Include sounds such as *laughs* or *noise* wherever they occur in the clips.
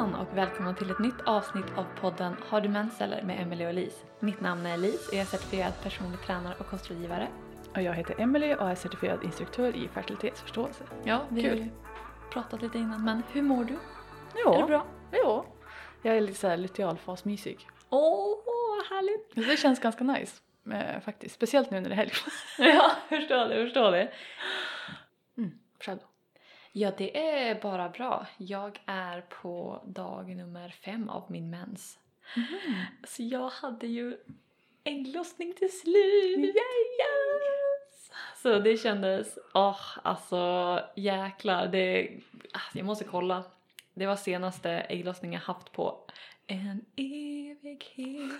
Hejsan och välkomna till ett nytt avsnitt av podden Har du mens eller? med Emelie och Elise. Mitt namn är Elise och jag är certifierad personlig tränare och kostrådgivare. Och jag heter Emily och är certifierad instruktör i fertilitetsförståelse. Ja, vi Kul. har ju pratat lite innan men hur mår du? Ja, Är det bra? ja. Jag är lite såhär lutealfasmysig. Åh, vad härligt! Så det känns ganska nice eh, faktiskt. Speciellt nu när det är helg. *laughs* Ja, förstår det, förstår det. Mm. Själv då? Ja, det är bara bra. Jag är på dag nummer fem av min mens. Så jag hade ju ägglossning till slut! Yes! Så det kändes, åh alltså jäklar, det, alltså, jag måste kolla. Det var senaste ägglossningen jag haft på en evighet.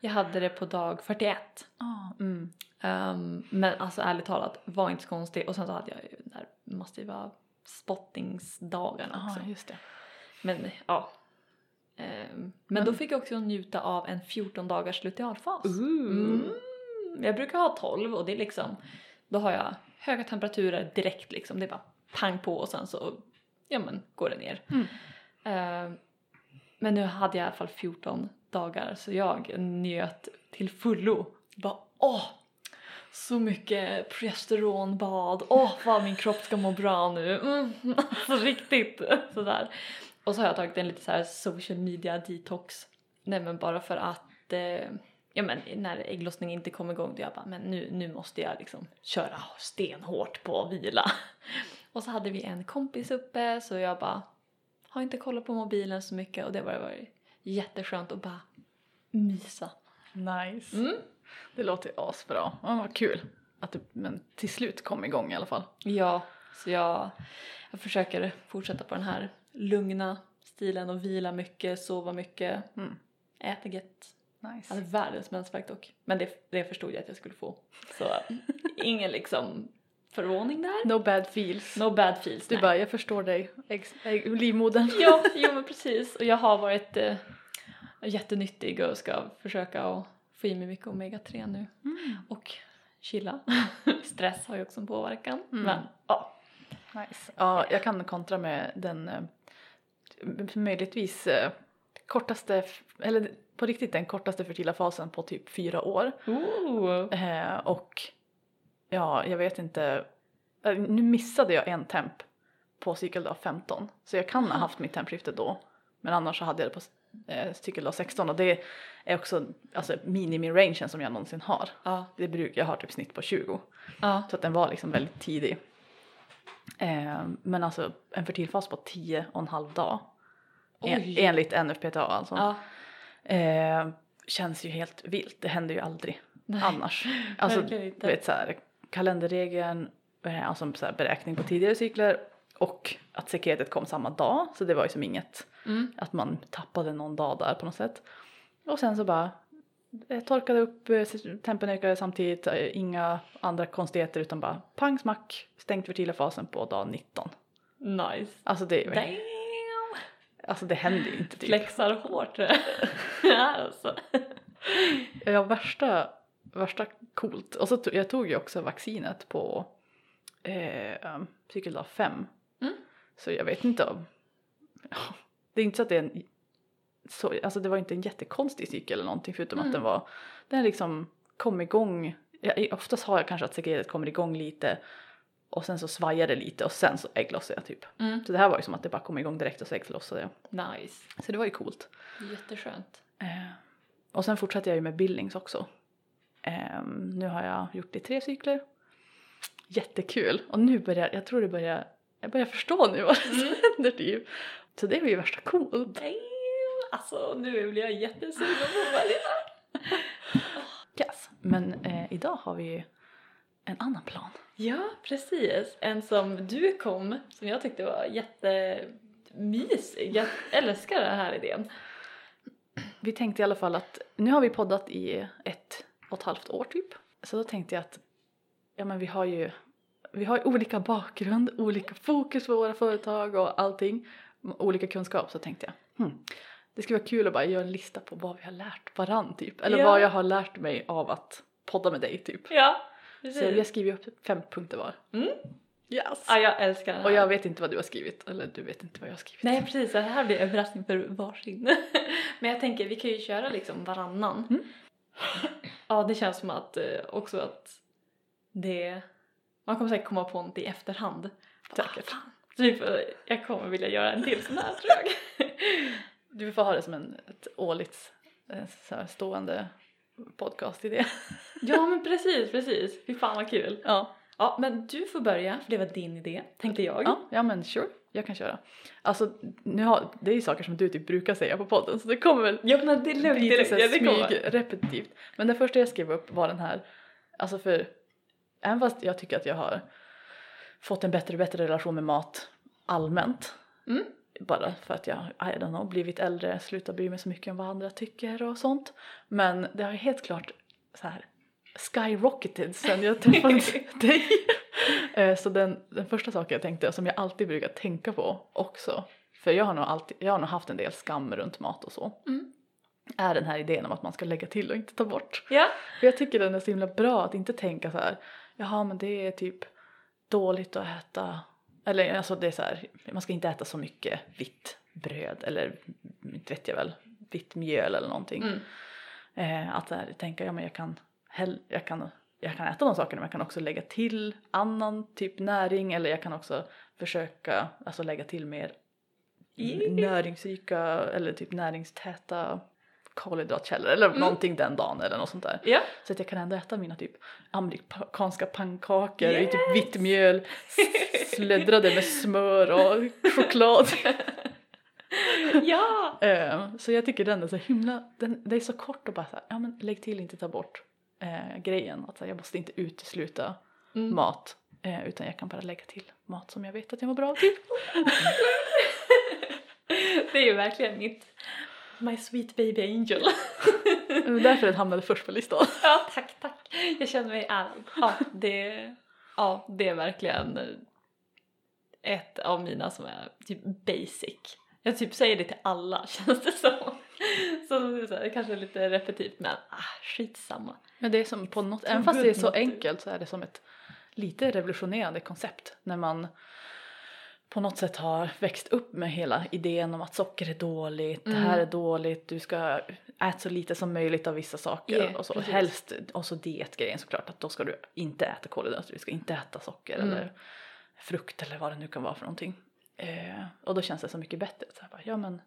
Jag hade det på dag 41. Ah, mm. Ehm, men alltså ärligt talat, var inte så konstig. Och sen så hade jag ju den där massiva spottingsdagen också. Ah, just det. Men ja. Ehm, men, då fick jag också njuta av en 14 dagars lutealfas. Mm. Jag brukar ha 12 och det är liksom, då har jag höga temperaturer direkt liksom. Det är bara pang på och sen så, ja men går det ner. Mm. Ehm, men nu hade jag i alla fall 14 dagar så jag njöt till fullo. Bara åh! Så mycket progesteronbad, åh vad min kropp ska må bra nu. Mm, *laughs* alltså riktigt sådär. Och så har jag tagit en lite så här social media detox. Nej men bara för att eh, ja men när ägglossning inte kom igång då jag bara men nu, nu måste jag liksom köra stenhårt på vila. *laughs* Och så hade vi en kompis uppe så jag bara har inte kollat på mobilen så mycket och det var varit jätteskönt att bara mysa. Nice. Mm. Det låter asbra. Ja, vad kul. Att det men till slut kom igång i alla fall. Ja, så jag, jag försöker fortsätta på den här lugna stilen och vila mycket, sova mycket, Mm. äta. Jag Nice. hade världens mensvärk dock. Men det, det förstod jag att jag skulle få. Så *laughs* ingen liksom förvåning där. No bad feels. No bad feels. Du nej. bara, jag förstår dig. Ägg, ägg, livmodern. Ja, jo men precis. Och jag har varit eh, jättenyttig och ska försöka att få i mig mycket omega-3 nu. Mm. Och chilla. *laughs* Stress har ju också en påverkan. Mm. Men ja. Nice. Ja, jag kan kontra med den eh, möjligtvis eh, kortaste, eller på riktigt den kortaste fertila fasen på typ fyra år. Eh, och ja, jag vet inte, eh, nu missade jag en temp på cykeldag 15 så jag kan ha haft mitt tempskifte då. Men annars så hade jag det på eh, cykeldag 16 och det är också alltså, minimi-rangen som jag någonsin har. Ja. Det brukar, jag har typ snitt på 20. Ja. Så att den var liksom väldigt tidig. Eh, men alltså en fertilfas på 10 och en halv dag. En, enligt NFPTA alltså. Ja. Eh, känns ju helt vilt, det händer ju aldrig Nej. annars. *laughs* Alltså inte. vet såhär kalenderregeln, eh, alltså så här, beräkning på tidigare cykler och att sekretet kom samma dag så det var ju som inget Mm. att man tappade någon dag där på något sätt. Och sen så bara eh, torkade upp, eh, tempen ökade samtidigt, eh, inga andra konstigheter utan bara pang smack, stängt fertila fasen på dag 19. Nice. Alltså det, Damn. alltså det händer ju inte typ. Flexar hårt. *laughs* alltså. Ja, värsta, värsta coolt. Och så tog, jag tog ju också vaccinet på eh, cykeldag 5. Mm. Så jag vet inte om... Ja, det är inte så att det är en... Så, alltså det var inte en jättekonstig cykel eller någonting förutom Mm. att den var... Den liksom kom igång. Jag, oftast har jag kanske att sekretet kommer igång lite och sen så svajar det lite och sen så ägglossar jag typ. Mm. Så det här var ju som att det bara kom igång direkt och så ägglossade jag. Nice. Så det var ju coolt. Jätteskönt. Eh, och sen fortsatte jag ju med Billings också. Eh, nu har jag gjort det i tre cykler. Jättekul! Och nu börjar, jag tror det börjar, jag börjar förstå nu vad som Mm. händer typ. Så det var ju värsta coolt. Damn. Alltså nu blir jag jättesugen på att börja. *laughs* Yes. Men eh, idag har vi ju en annan plan. Ja, precis. En som du kom, som jag tyckte var jättemysig. Jag älskar den här idén. Vi tänkte i alla fall att nu har vi poddat i ett och ett halvt år typ. Så då tänkte jag att ja men vi har ju vi har olika bakgrund, olika fokus på våra företag och allting. Olika kunskap så tänkte jag hmm, det skulle vara kul att bara göra en lista på vad vi har lärt varann typ. Eller Ja. vad jag har lärt mig av att podda med dig typ. Ja, Så vi har precis. skrivit upp fem punkter var. Mm. Yes. Ja, jag älskar den här. Och jag vet inte vad du har skrivit, eller du vet inte vad jag har skrivit. Nej precis, det här blir överraskning för varsin. *laughs* Men jag tänker vi kan ju köra liksom varannan. Mm. Ja det känns som att eh, också att det, man kommer säkert komma på något i efterhand. Säkert. Ah, fan. Typ, jag kommer vilja göra en till sån här tror jag. *laughs* Du får ha det som en ett årligt eh, så här, stående podcast-idé. *laughs* ja men precis, precis. Fy fan vad kul. Ja. Ja men du får börja för det var din idé tänkte jag. ja, ja men sure, jag kan köra. Alltså, nu har, det är ju saker som du typ brukar säga på podden så det kommer väl Ja men det är lugnt, bli lite Ja, smyg repetitivt. Men det första jag skrev upp var den här, alltså för även fast jag tycker att jag har fått en bättre och bättre relation med mat allmänt Mm. bara för att jag, I don't know, blivit äldre, slutat bry mig så mycket om vad andra tycker och sånt. Men det har helt klart så här skyrocketed sen jag träffade *laughs* dig. Eh, Så den, den första saken jag tänkte, som jag alltid brukar tänka på också, för jag har nog, alltid, jag har nog haft en del skam runt mat och så, Mm. är den här idén om att man ska lägga till och inte ta bort. Ja. För jag tycker den är så himla bra att inte tänka så här, jaha men det är typ dåligt att äta, eller alltså det är så här, man ska inte äta så mycket vitt bröd eller inte vet jag väl, vitt mjöl eller någonting. Mm. Eh, att så här, tänka, ja men jag kan, hell, jag kan jag kan äta de sakerna men jag kan också lägga till annan typ näring eller jag kan också försöka alltså lägga till mer Yeah. näringsrika eller typ näringstäta kolhydratkällor eller någonting den dagen eller något sånt där. Ja. Så att jag kan ändå äta mina typ amerikanska pannkakor i typ vitt mjöl slöddrade med smör och *laughs* choklad. ja. Eh, så jag tycker den är så himla, den, det är så kort och bara så här, ja men lägg till inte ta bort eh, grejen. Att här, jag måste inte utesluta Mm. mat eh, utan jag kan bara lägga till mat som jag vet att jag mår bra av. Typ. *laughs* Det är ju verkligen mitt My sweet baby angel. *laughs* Det var därför den hamnade först på listan. ja, tack, tack. Jag känner mig ärad. Ja, det, ja, det är verkligen ett av mina som är typ basic. Jag typ säger det till alla *laughs* känns det som. Så det kanske är lite repetitivt men ah, skitsamma. Men det är som på något, även fast det är så enkelt så är det som ett lite revolutionerande koncept när man på något sätt har växt upp med hela idén om att socker är dåligt, det här Mm. är dåligt, du ska äta så lite som möjligt av vissa saker Ja, och så. precis. Helst, och så dietgrejen såklart, att då ska du inte äta kolhydrater, du ska inte äta socker Mm. eller frukt eller vad det nu kan vara för någonting. Eh, och då känns det så mycket bättre. Så här bara, ja, men,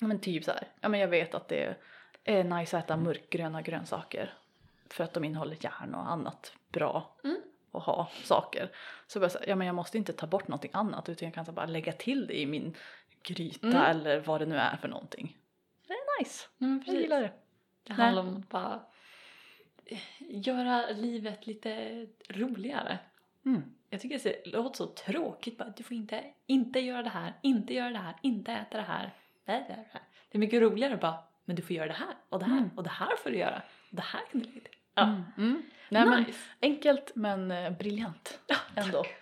ja men typ så här, ja men jag vet att det är nice att äta mörkgröna grönsaker för att de innehåller järn och annat bra Mm. Att ha saker. Så bara så här, ja men jag måste inte ta bort någonting annat utan jag kan så bara lägga till det i min gryta Mm. eller vad det nu är för någonting. Det är nice, Mm, jag gillar det. Det Nej. handlar om att bara eh, göra livet lite roligare. Mm. Jag tycker det låter så tråkigt bara, du får inte, inte göra det här, inte göra det här, inte äta det här. Nej, det, är- det är mycket roligare bara, men du får göra det här och det här Mm. och det här får du göra och det här kan du lägga till. Ja, Mm. Mm. Nej, men nice. enkelt men eh, briljant ändå. *laughs*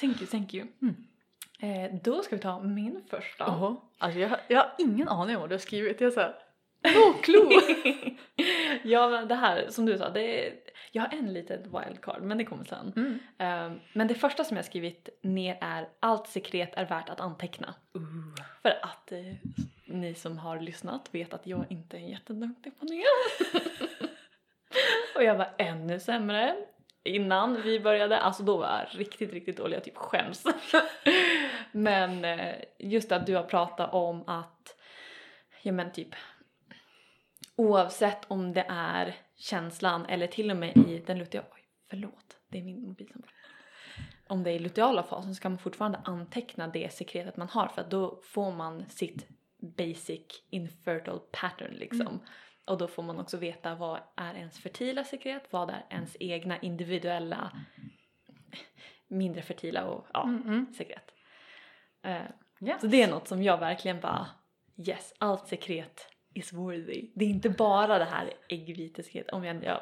thank you, thank you. Mm. Eh, då ska vi ta min första. Jaha. Alltså jag, jag har ingen aning om vad du har skrivit. Jag är såhär, no clue! *laughs* ja men det här som du sa, det är, jag har en litet wildcard men det kommer sen. Mm. Eh, men det första som jag skrivit ner är allt sekret är värt att anteckna. För att eh, ni som har lyssnat vet att jag inte är jätteduktig på det. *laughs* och jag var ännu sämre innan vi började. Alltså då var jag riktigt, riktigt dålig. Jag typ skäms. *laughs* men eh, just att du har pratat om att, ja men typ oavsett om det är känslan eller till och med i den luteala, oj förlåt, det är min mobil som om det är i luteala fasen så kan man fortfarande anteckna det sekretet man har för att då får man sitt basic infertile pattern liksom. Och då får man också veta vad är ens fertila sekret, vad är ens egna individuella mindre fertila och ja, Mm, mm. sekret. Eh, Yes. så det är något som jag verkligen bara yes, allt sekret is worthy. Det är inte bara det här äggvitesekret. Om jag, jag,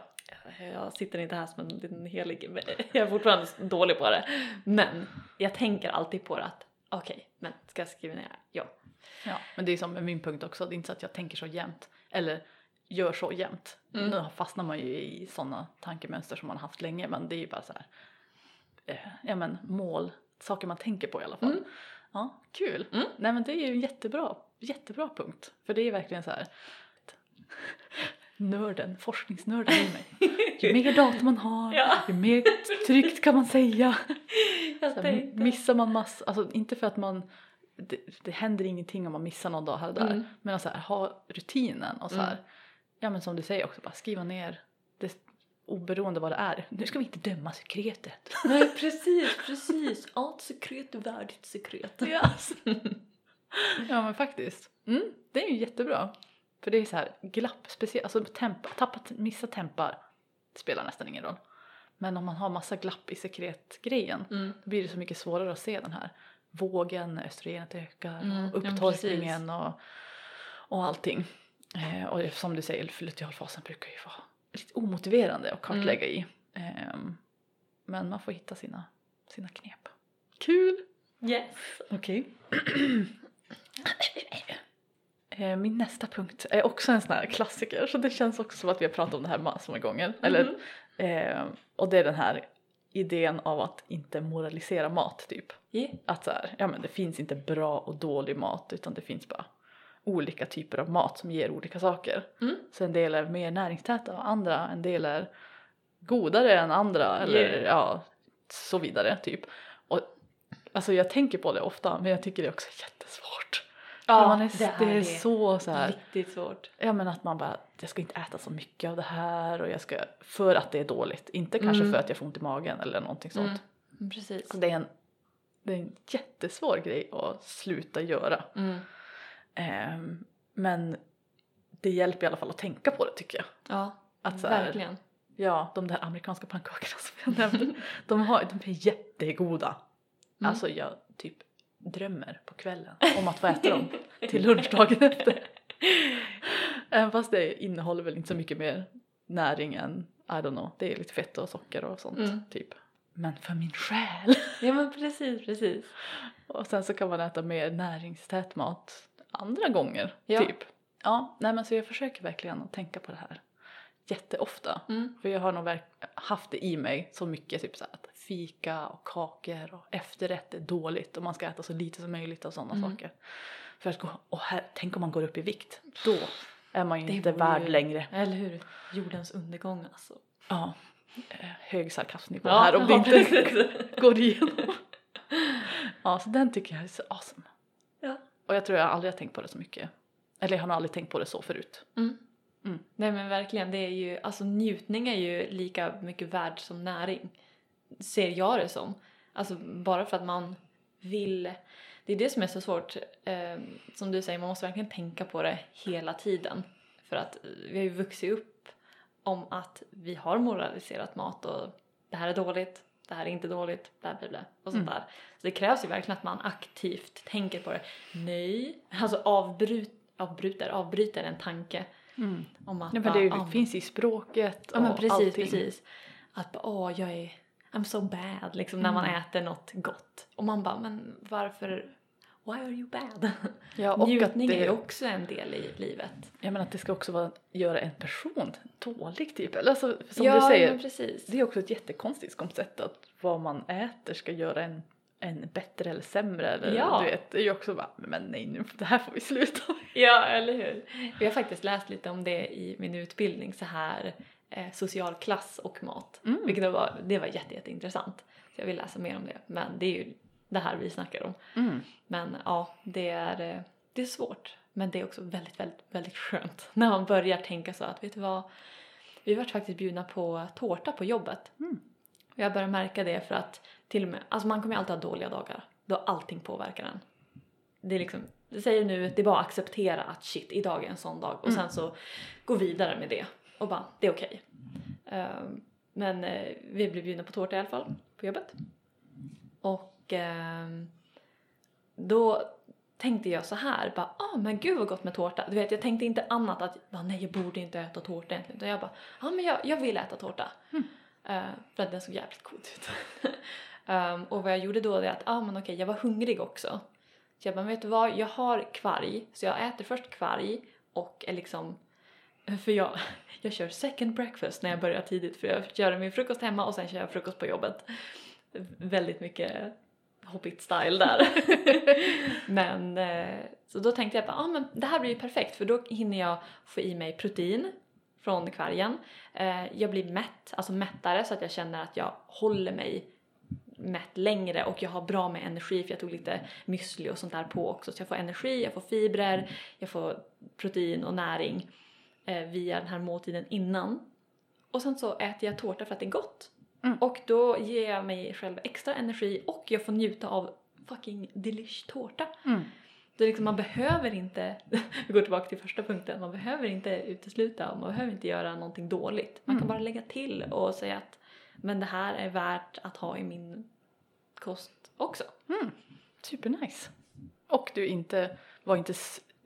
jag sitter inte här som en liten helig, jag är fortfarande dålig på det. Men jag tänker alltid på det att okej, men ska jag skriva ner? Ja. Ja, men det är som med min punkt också, det är inte så att jag tänker så jämt. Eller gör så jämt. Mm. Nu fastnar man ju i sådana tankemönster som man haft länge men det är ju bara så här, eh, ja men mål, saker man tänker på i alla fall. Mm. Ja, kul. Mm. Nej men det är ju en jättebra, jättebra punkt. För det är verkligen så här nörden, forskningsnörden i mig. Ju *laughs* mer data man har, Ja. ju mer tryggt kan man säga. Här, missar man massa, alltså inte för att man det, det händer ingenting om man missar någon dag här och där. Mm. Men att så här, ha rutinen och så här, Mm. ja men som du säger också, bara skriva ner det oberoende vad det är. Nu ska vi inte döma sekretet. Nej precis, precis. Allt sekret är värdigt sekret. Ja. *laughs* *laughs* ja men faktiskt. Mm, det är ju jättebra. För det är så här glapp, speciellt, alltså tempa, tappa, missa tempar spelar nästan ingen roll. Men om man har massa glapp i sekretgrejen Mm. då blir det så mycket svårare att se den här vågen, östrogenet ökar, Mm, ja, och upptorkningen och, och allting. Eh, och som du säger, lutealfasen brukar ju vara lite omotiverande att kartlägga i. Ehm, men man får hitta sina, sina knep. Kul! Yes. Okej. Eh, *clears throat* Min nästa punkt är också en sån här klassiker så det känns också som att vi har pratat om det här massor med gånger. Eller, Mhm. eh, och det är den här idén av att inte moralisera mat typ. Yeah. Att så här, ja men det finns inte bra och dålig mat utan det finns bara olika typer av mat som ger olika saker. Mm. Så en del är mer näringstäta och andra, en del är godare än andra eller Yeah. ja, så vidare typ. Alltså jag tänker på det ofta men jag tycker det är också jättesvårt. För man är, det är, så så här, Riktigt svårt. ja men att man bara, jag ska inte äta så mycket av det här och jag ska, för att det är dåligt. Inte kanske Mm. för att jag får ont i magen eller någonting sånt. Mm. Precis. Så det är en, det är en jättesvår grej att sluta göra. Mm. Ehm, men det hjälper i alla fall att tänka på det tycker jag. Ja, Att här, verkligen. Ja, de där amerikanska pannkakorna som jag nämnde, *laughs* de, har, de är jättegoda. Mm. Alltså jag typ drömmer på kvällen om att få äta dem till lunchdagen efter. *laughs* Även fast det innehåller väl inte så mycket mer näring än, I don't know, det är lite fett och socker och sånt Mm. typ. Men för min själ! Ja men precis, precis. Och sen så kan man äta mer näringstät mat andra gånger, Ja. typ. Ja, nej men så jag försöker verkligen att tänka på det här jätteofta. Mm. För jag har nog haft det i mig så mycket, typ så att fika och kakor och efterrätt är dåligt och man ska äta så lite som möjligt av sådana Mm. saker. För att gå, och här, tänk om man går upp i vikt, då är man ju Det inte värd ju- längre. Eller hur? Jordens undergång alltså. Ja, eh, hög sarkasmnivå här om det inte precis. *laughs* går igenom. Ja, så den tycker jag är så awesome. Ja. Och jag tror jag aldrig har tänkt på det så mycket. Eller jag har nog aldrig tänkt på det så förut. Mm. Mm. Nej men verkligen, det är ju, alltså njutning är ju lika mycket värd som näring. Ser jag det som. Alltså bara för att man vill, det är det som är så svårt. Eh, som du säger, man måste verkligen tänka på det hela tiden. För att eh, vi har ju vuxit upp om att vi har moraliserat mat och det här är dåligt, det här är inte dåligt, bla bla bla och sånt Mm. där. Så det krävs ju verkligen att man aktivt tänker på det. Nej, alltså avbryt, avbryter, avbryter en tanke om att Ja, men bara, det ah, finns i språket och Ja men precis, allting. precis. Att bara, åh jag är, I'm so bad liksom när man Mm. äter något gott. Och man bara, men varför, why are you bad? Ja, och att Njutning det, är ju också en del i livet. Jag menar att det ska också vara, göra en person dålig typ. Eller alltså, som ja, du säger, men det är också ett jättekonstigt koncept att vad man äter ska göra en, en bättre eller sämre. Eller, Ja. du vet, det är ju också bara, men nej nu, det här får vi sluta. *laughs* Ja, eller hur? Vi har faktiskt läst lite om det i min utbildning, så här eh, social klass och mat. Mm. Vilket var, det var jätte, jätteintressant. Så jag vill läsa mer om det. Men det är ju det här vi snackar om. Mm. Men ja, det är, eh, det är svårt. Men det är också väldigt, väldigt, väldigt skönt *laughs* när man börjar tänka så att vet du vad, vi vart faktiskt bjudna på tårta på jobbet. Mm. Jag börjar märka det för att till och med, alltså man kommer ju alltid ha dåliga dagar. Då allting påverkar en. Det är liksom, det säger nu, det är bara att acceptera att shit, idag är en sån dag och Mm. sen så gå vidare med det och bara, det är okej. Ehm, men eh, vi blev bjudna på tårta i alla fall på jobbet. Och ehm, då tänkte jag så här, bara, ah men gud vad gott med tårta. Du vet, jag tänkte inte annat att, bara, nej jag borde inte äta tårta egentligen. Utan jag bara, ja ah, men jag, jag vill äta tårta. Eh, för att den såg jävligt god ut. *laughs* Um, och vad jag gjorde då är att, ja ah, men okej, jag var hungrig också. Så jag bara, vet du vad, jag har kvarg, så jag äter först kvarg och är liksom För jag, *laughs* jag kör second breakfast när jag börjar tidigt för jag gör min frukost hemma och sen kör jag frukost på jobbet. Väldigt mycket hobbit-style där. *laughs* men eh, så då tänkte jag bara, ah, men det här blir ju perfekt för då hinner jag få i mig protein från kvargen. Eh, jag blir mätt, alltså mättare så att jag känner att jag håller mig mätt längre och jag har bra med energi för jag tog lite müsli och sånt där på också så jag får energi, jag får fibrer, jag får protein och näring eh, via den här måltiden innan. Och sen så äter jag tårta för att det är gott. Mm. Och då ger jag mig själv extra energi och jag får njuta av fucking delish tårta. Mm. Det är liksom, man behöver inte, *laughs* vi går tillbaka till första punkten, man behöver inte utesluta och man behöver inte göra någonting dåligt. Man kan Mm. bara lägga till och säga att men det här är värt att ha i min kost också. Mm. Supernice. Och du inte, var inte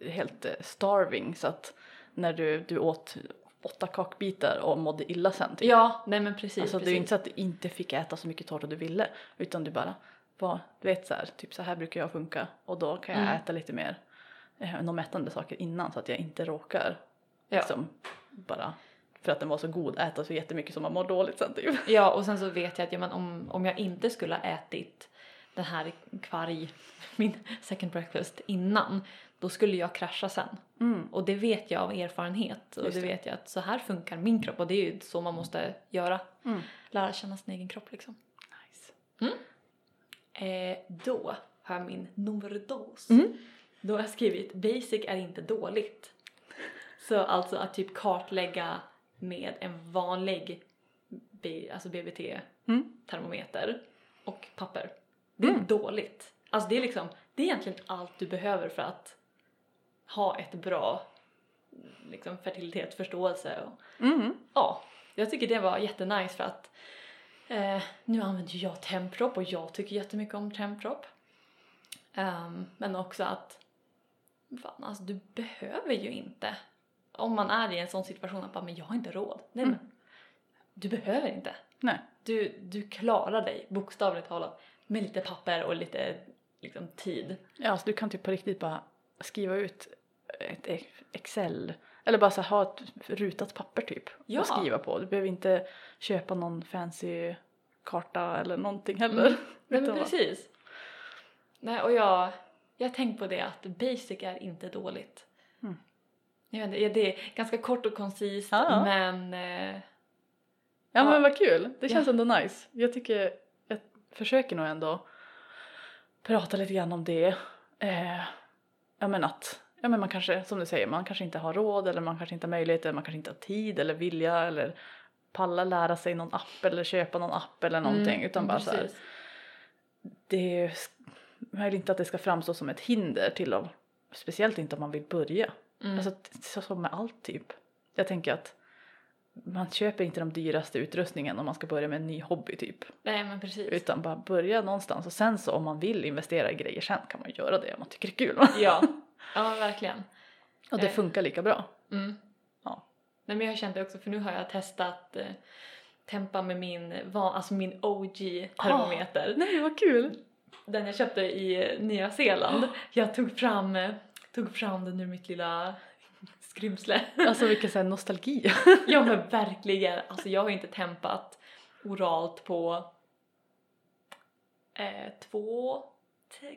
helt eh, starving så att när du, du åt åtta kakbitar och mådde illa sen typ. Ja, nej men precis. alltså det är inte så att du inte fick äta så mycket tårta du ville utan du bara var, du vet så här, typ så här brukar jag funka och då kan jag Mm. äta lite mer eh, några mättande saker innan så att jag inte råkar Ja. liksom bara för att den var så god äta så jättemycket som man mår dåligt sen typ. Ja, och sen så vet jag att ja, men om, om jag inte skulle ha ätit den här kvarg, min second breakfast innan, då skulle jag krascha sen. Mm. Och det vet jag av erfarenhet och det det. vet jag att så här funkar min kropp och det är ju så man måste göra. Mm. Lära känna sin egen kropp liksom. Nice. Eh, då har jag min nummer dos. Mm. Då har jag skrivit basic är inte dåligt. Så alltså att typ kartlägga med en vanlig B, alltså BBT Mm. och papper. Det är Mm. dåligt. Alltså det är liksom, det är egentligen allt du behöver för att ha ett bra liksom fertilitetsförståelse och Mm. ja, jag tycker det var jättenice för att eh, nu använder jag Temprop och jag tycker jättemycket om Temprop. Ehm, men också att fan, alltså, du behöver ju inte om man är i en sån situation att bara, men jag har inte råd. Nej Mm. men du behöver inte. Nej. Du, du klarar dig bokstavligt talat med lite papper och lite liksom, tid. Ja, alltså du kan typ på riktigt bara skriva ut ett ex- Excel eller bara så här, ha ett rutat papper typ Ja. och skriva på. Du behöver inte köpa någon fancy karta eller någonting heller. Mm. Nej men precis. Nej och jag, jag har tänkt på det att basic är inte dåligt. Mm. Jag vet inte, det är ganska kort och koncist Ja. men eh, Ja, Ja. men vad kul, det känns Ja. ändå nice. Jag tycker, jag försöker nog ändå prata lite grann om det. Eh, ja men att, ja men man kanske, som du säger, man kanske inte har råd eller man kanske inte har möjlighet eller man kanske inte har tid eller vilja eller palla lära sig någon app eller köpa någon app eller någonting mm, utan bara så här, precis. det jag vill inte att det ska framstå som ett hinder till att, speciellt inte om man vill börja. Mm. Alltså så som med allt typ. Jag tänker att man köper inte de dyraste utrustningen om man ska börja med en ny hobby typ. Nej men precis. Utan bara börja någonstans och sen så om man vill investera i grejer sen kan man göra det om man tycker det är kul. *laughs* Ja, ja verkligen. och det Eh. funkar lika bra. Mm. Ja. Nej men jag har känt det också för nu har jag testat eh, tempa med min, van, alltså min OG termometer. Nej vad kul! Den jag köpte i Nya Zeeland. Jag tog fram, eh, tog fram den ur mitt lilla skrymsle. Alltså vilken sån nostalgi. *laughs* ja men verkligen, alltså jag har inte tempat oralt på eh, två,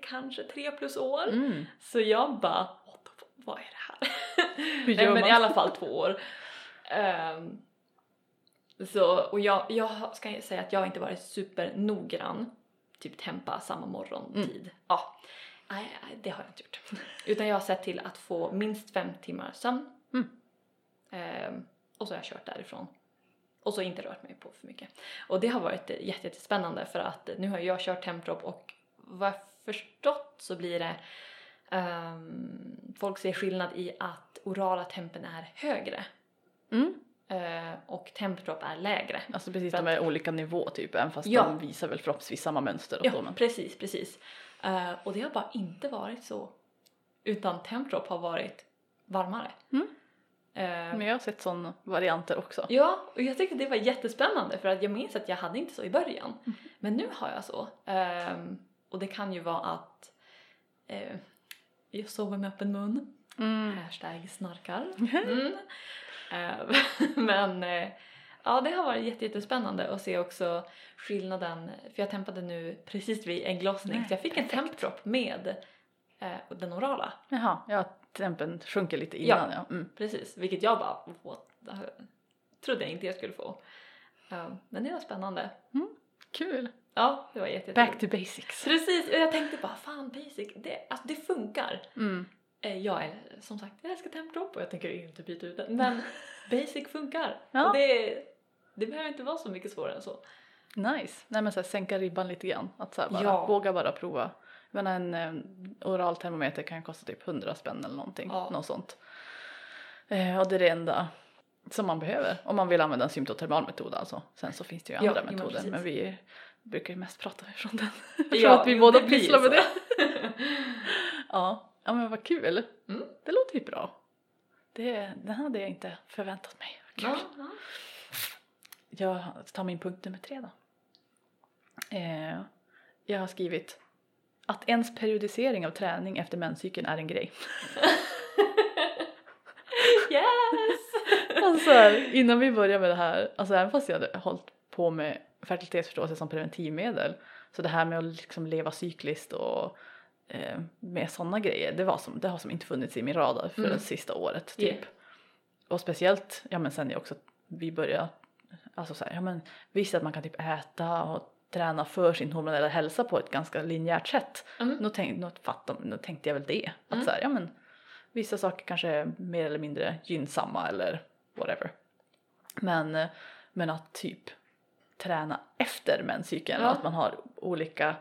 kanske tre plus år. Mm. Så jag bara, vad är det här? *laughs* Hur Nej men man? i alla fall två år. Ehm, så, och jag, jag ska säga att jag inte varit supernoggrann. Typ tempa samma morgontid. Ja, nej, det har jag inte gjort. Utan jag har sett till att få minst fem timmar sömn. Mm. Ehm, och så har jag kört därifrån. Och så inte rört mig på för mycket. Och det har varit jätte- jättespännande för att nu har jag kört Temprop och vad jag förstått så blir det ehm, folk ser skillnad i att orala tempen är högre Mm. eh, och Temprop är lägre. Alltså precis, de är olika nivå typ även fast Ja. de visar väl förhoppningsvis samma mönster Ja, så. Men... precis, precis. Eh, och det har bara inte varit så. Utan Temprop har varit varmare. Mm. Eh, men jag har sett sådana varianter också. Ja, och jag tyckte det var jättespännande för att jag minns att jag hade inte så i början. Mm. Men nu har jag så. Ehm, och det kan ju vara att eh, jag sover med öppen mun. Mm. Hashtag snarkar. *laughs* Mm. *laughs* Eh, Men ja, det har varit jätte- jättespännande att se också skillnaden. För jag tempade nu precis vid ägglossning så jag fick en perfekt. tempdrop med eh, den orala. Jaha, ja, tempen sjunker lite innan ja. Mm. Precis, vilket jag bara what? trodde jag inte jag skulle få. Eh, men det var spännande. Kul! Ja, det var jätte, Back to basics. Precis, och jag tänkte bara fan basic, det, alltså, det funkar. Mm. Eh, Jag är som sagt, jag älskar tempdrop och jag tänker inte byta ut den. Men *laughs* basic funkar. Ja. Och det, det behöver inte vara så mycket svårare än så. Nice. Nej men så här, sänka ribban lite grann. Att så här, bara, Ja. våga bara prova. Jag menar en eh, oral termometer kan kosta typ 100 spänn eller någonting. Ja. Något sånt. Eh, och det är det enda som man behöver om man vill använda en symptotermal metod alltså. Sen så finns det ju Ja, andra men metoder men vi brukar ju mest prata från den. *laughs* Ja, För att vi båda pysslar med det. *laughs* ja. ja men vad kul. Mm. Det låter ju bra. Det, det hade jag inte förväntat mig. Kul. Ja, ja. Jag tar min punkt nummer tre då. Eh, jag har skrivit att ens periodisering av träning efter menscykeln är en grej. *laughs* Yes! Alltså innan vi började med det här, alltså även fast jag hade hållit på med fertilitetsförståelse som preventivmedel så det här med att liksom leva cykliskt och eh, med sådana grejer det, var som, det har som inte funnits i min radar för Mm. det sista året typ. Yeah. Och speciellt, ja men sen jag också vi började, alltså så här, ja men visst att man kan typ äta och träna för sin hormonella hälsa på ett ganska linjärt sätt. Mm. Då, tänk, då, fattar, då tänkte jag väl det. Att Mm. så här, ja men vissa saker kanske är mer eller mindre gynnsamma eller whatever. Men, eh, men att typ träna efter menscykeln Ja. att man har olika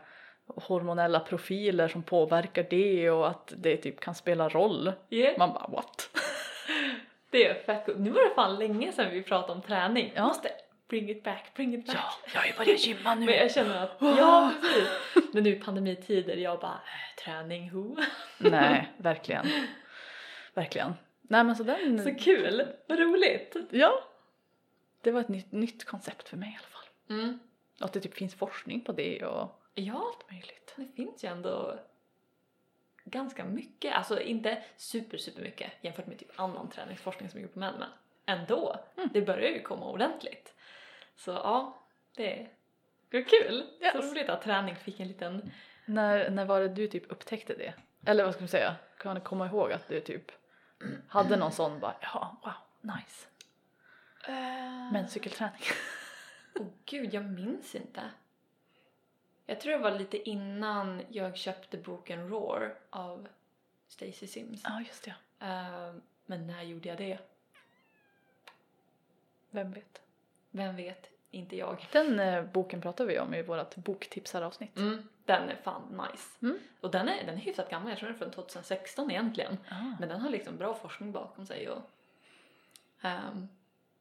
hormonella profiler som påverkar det och att det typ kan spela roll. Yeah. Man bara what? *laughs* Det är fett coolt. Nu var det fan länge sedan vi pratade om träning. Ja. Måste bring it back, bring it back. Ja, jag har ju börjat gymma nu. Men jag känner att, ja precis. Men nu i pandemitider, jag bara, äh, träning who? *laughs* Nej, verkligen. Verkligen. Nej men så den... Så kul, vad roligt. Ja. Det var ett nytt, nytt koncept för mig i alla fall. Mm. Och att det typ finns forskning på det och Ja, allt möjligt. det finns ju ändå ganska mycket, alltså inte super super mycket jämfört med typ annan träningsforskning som är gjord på män men ändå, Mm. det börjar ju komma ordentligt. Så ja, det är kul. Så Yes. roligt att träning fick en liten, När, när var det du typ upptäckte det? Eller vad ska man säga? Kan du komma ihåg att du typ hade någon sån bara ja, wow, nice. men Menscykelträning. Åh gud, jag minns inte. Jag tror det var lite innan jag köpte boken Roar av Stacey Sims. Ja, just det. Eh, men när gjorde jag det? Vem vet? Vem vet? Inte jag. Den eh, boken pratar vi om i vårt boktipsaravsnitt. Mm, den är fan nice. Mm. Och den är, den är hyfsat gammal, jag tror den är från 2016 egentligen. Ah. Men den har liksom bra forskning bakom sig och... ehm,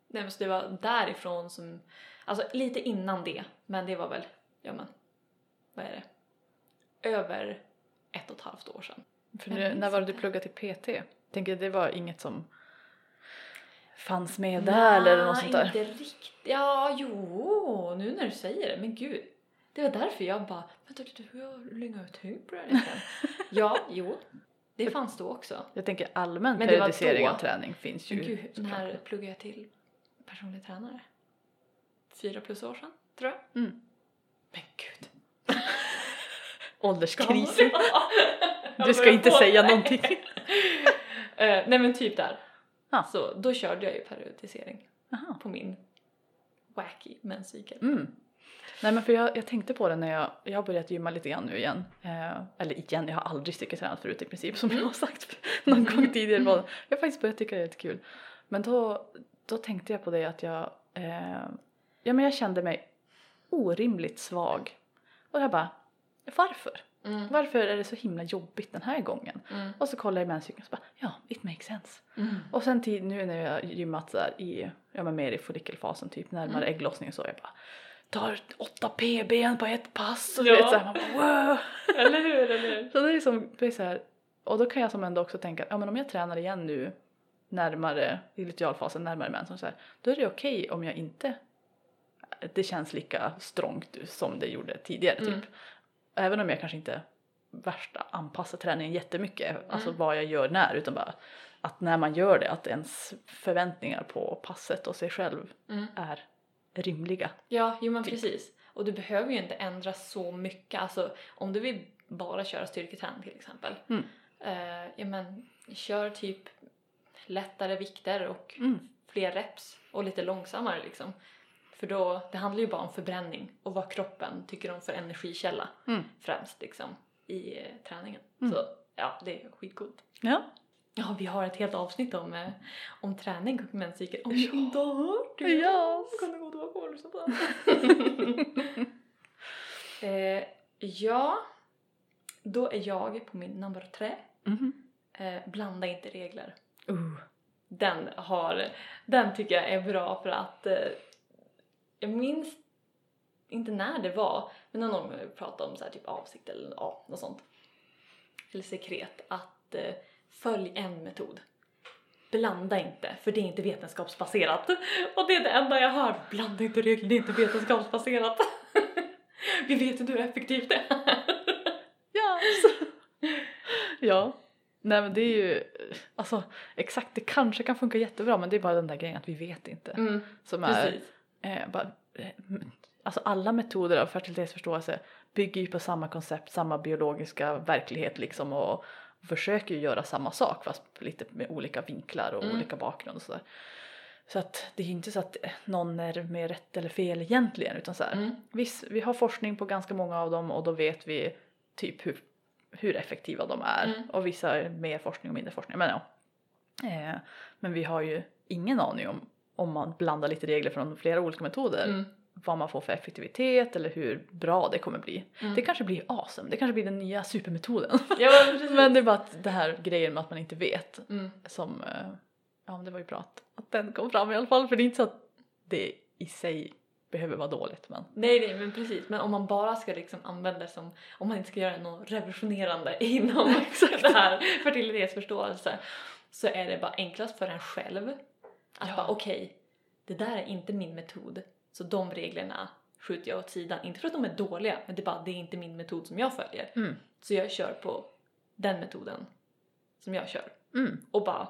nej så det var därifrån som... Alltså lite innan det, men det var väl, ja men, vad är det? Över ett och ett halvt år sedan. Nu, när var det du pluggade till PT? Tänker det var inget som fanns med där eller något sånt där? inte riktigt. Ja, jo, nu när du säger det, men gud. Det var därför jag bara, vänta lite, hur länge har jag? *laughs* Ja, jo, det fanns då också. Jag tänker allmän Men periodisering av träning finns ju Men gud, när pluggade jag till personlig tränare? Fyra plus år sedan, tror jag. Mm. Men gud. *laughs* Ålderskrisen. *laughs* Du ska inte säga någonting. Eh, nej men typ där. Ja. Så då körde jag ju periodisering Jaha. på min wacky menscykel. Mm. Nej men för jag, jag tänkte på det när jag, jag har börjat gymma lite grann nu igen. Eh, eller igen, jag har aldrig styrketränat förut i princip som jag har sagt *laughs* någon gång tidigare. i podden. Jag har faktiskt börjat tycka det är lite kul. Men då, då tänkte jag på det att jag, eh, ja men jag kände mig orimligt svag. Och jag bara, varför? Mm. Varför är det så himla jobbigt den här gången? Mm. Och så kollar jag i menscykeln och så bara, ja, it makes sense. Mm. Och sen tid, nu när jag har gymmat så här i, ja men mer i follikelfasen typ närmare Mm. ägglossning så jag bara tar 8 pb på ett pass och Ja. vet såhär man bara wow. *laughs* Eller hur, eller hur? Så det är liksom, det är så här, och då kan jag som ändå också tänka ja men om jag tränar igen nu närmare, i lutealfasen närmare mensen så här, då är det okej om jag inte, det känns lika strångt som det gjorde tidigare Mm. Typ. Även om jag kanske inte värsta anpassa träningen jättemycket, Mm. alltså vad jag gör när, utan bara att när man gör det att ens förväntningar på passet och sig själv Mm. är rimliga. Ja, jo men precis. Och du behöver ju inte ändra så mycket. Alltså om du vill bara köra styrketräning till exempel. Mm. Eh, ja men kör typ lättare vikter och Mm. fler reps och lite långsammare liksom. För då, det handlar ju bara om förbränning och vad kroppen tycker om för energikälla Mm. främst liksom i eh, träningen. Mm. Så ja, det är skitcoolt. Ja. Ja, vi har ett helt avsnitt om, eh, om träning och menscykel. Om Ja. du inte har hört det Ja. kan du gå tillbaka och lyssna på den. *laughs* eh, ja, då är jag på min nummer tre. Mhm. Eh, blanda inte regler. Uh. Den har, den tycker jag är bra för att eh, jag minns inte när det var, men någon gång pratade om så här, typ avsikt eller ja, något sånt. Eller sekret, att eh, följ en metod. Blanda inte, för det är inte vetenskapsbaserat. Och det är det enda jag hör. Blanda inte regler, det är inte vetenskapsbaserat. *laughs* vi vet inte hur effektivt det är. *laughs* Ja. ja. Nej men det är ju, alltså exakt det kanske kan funka jättebra men det är bara den där grejen att vi vet inte. Mm, Som är, precis. Eh, bara, eh, alltså alla metoder av fertilitetsförståelse bygger ju på samma koncept, samma biologiska verklighet liksom och, och försöker ju göra samma sak fast lite med olika vinklar och Mm. olika bakgrund och sådär. Så att det är ju inte så att någon är mer rätt eller fel egentligen utan så här, Mm. Visst, vi har forskning på ganska många av dem och då vet vi typ hur, hur effektiva de är. Mm. Och vissa är mer forskning och mindre forskning. Men ja. Eh, men vi har ju ingen aning om om man blandar lite regler från flera olika metoder. Mm. Vad man får för effektivitet eller hur bra det kommer bli. Mm. Det kanske blir awesome, det kanske blir den nya supermetoden. *laughs* Ja, men det är bara att det här grejen med att man inte vet Mm. som, eh, ja men det var ju bra att, att den kom fram i alla fall för det är inte så att det i sig behöver vara dåligt men Nej, nej, men precis. Men om man bara ska liksom använda det som, om man inte ska göra något revolutionerande *laughs* inom *laughs* det här fertilitetsförståelse så är det bara enklast för en själv att Ja. bara okej, det där är inte min metod så de reglerna skjuter jag åt sidan. Inte för att de är dåliga, men det är bara det är inte min metod som jag följer. mm. Så jag kör på den metoden som jag kör Mm. och bara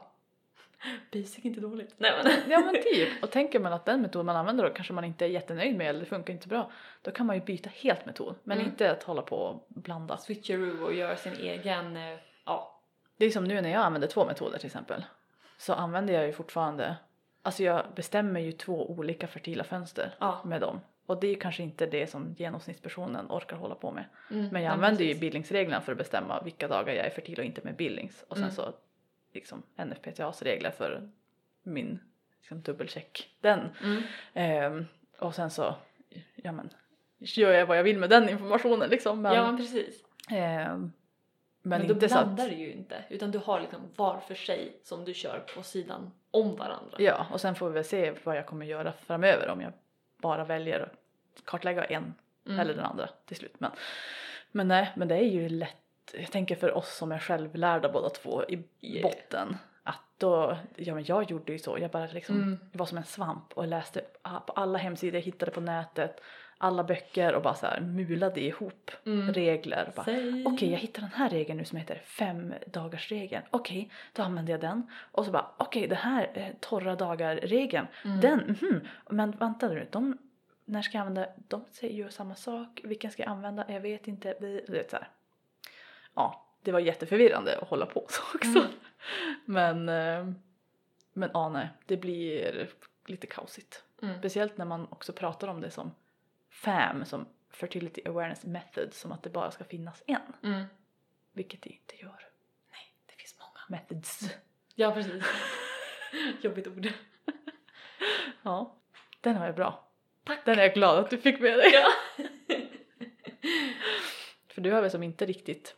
*laughs* basic inte dåligt. Nej men. *laughs* Ja men typ, och tänker man att den metod man använder då kanske man inte är jättenöjd med eller det funkar inte bra då kan man ju byta helt metod men Mm. inte att hålla på och blanda. Switcheroo och göra sin egen, eh, ja. Det är som nu när jag använder två metoder till exempel så använder jag ju fortfarande, alltså jag bestämmer ju två olika fertila fönster ja. med dem och det är ju kanske inte det som genomsnittspersonen orkar hålla på med. Mm, Men jag använder ju precis. bildningsreglerna för att bestämma vilka dagar jag är fertil och inte med bildnings och sen Mm. så liksom NFPTAs regler för min liksom, dubbelcheck den. Mm. Ehm, och sen så ja, men, gör jag vad jag vill med den informationen liksom. Men, ja men precis. ehm, men, Men, att, blandar du ju inte utan du har liksom var för sig som du kör på sidan om varandra. Ja, och sen får vi väl se vad jag kommer göra framöver om jag bara väljer att kartlägga en Mm. eller den andra till slut. Men, men nej, men det är ju lätt, jag tänker för oss som är självlärda båda två i Yeah. botten att då, ja men jag gjorde ju så, jag bara liksom, Mm. det var som en svamp och läste på alla hemsidor jag hittade på nätet, alla böcker och bara så här mulade ihop Mm. regler. Okej, jag hittar den här regeln nu som heter fem dagars regeln. Okej, då använder jag den. Och så bara, okej, den här eh, torra dagar-regeln, Mm. den, mhm. Men vänta nu, de, när ska jag använda, de säger ju samma sak, vilken ska jag använda, jag vet inte, vi, vet så här. Ja, det var jätteförvirrande att hålla på så också. Mm. *laughs* Men, eh, men ja, nej, det blir lite kaosigt. Mm. Speciellt när man också pratar om det som FAM, som Fertility Awareness Method, som att det bara ska finnas en. Mm. Vilket det inte gör. Nej, det finns många. Methods. *laughs* Ja precis. *laughs* Jobbigt ord. *laughs* Ja, den var ju bra. Tack. Den är jag glad att du fick med dig. Ja. För du har väl som inte riktigt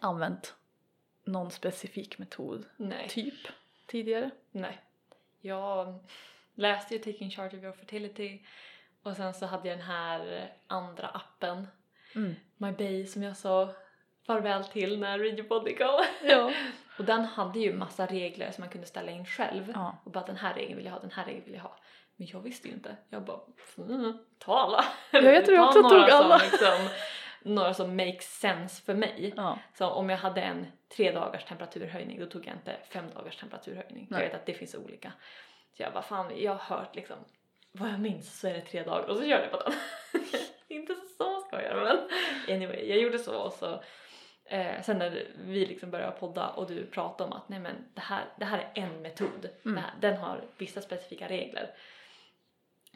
använt någon specifik metod Nej. typ tidigare? Nej. Jag läste ju Taking Charge of Your Fertility och sen så hade jag den här andra appen, Mm. My Bay, som jag sa farväl till när Radio Body kom. Ja. *laughs* Och den hade ju massa regler som man kunde ställa in själv. ja. Och bara den här regeln vill jag ha, den här regeln vill jag ha. Men jag visste ju inte. Jag bara, mm, ta alla. *laughs* Ja, jag tror också jag några tog som alla. Liksom, några som makes sense för mig. Ja. Så om jag hade en tre dagars temperaturhöjning då tog jag inte fem dagars temperaturhöjning. Jag Nej. vet att det finns olika. Så jag bara fan, jag har hört liksom vad jag minns så är det tre dagar och så körde jag på den. *laughs* inte så ska jag göra men anyway, jag gjorde så och så eh, sen när vi liksom började podda och du pratade om att nej men det här, det här är en metod. Mm. Här, den har vissa specifika regler.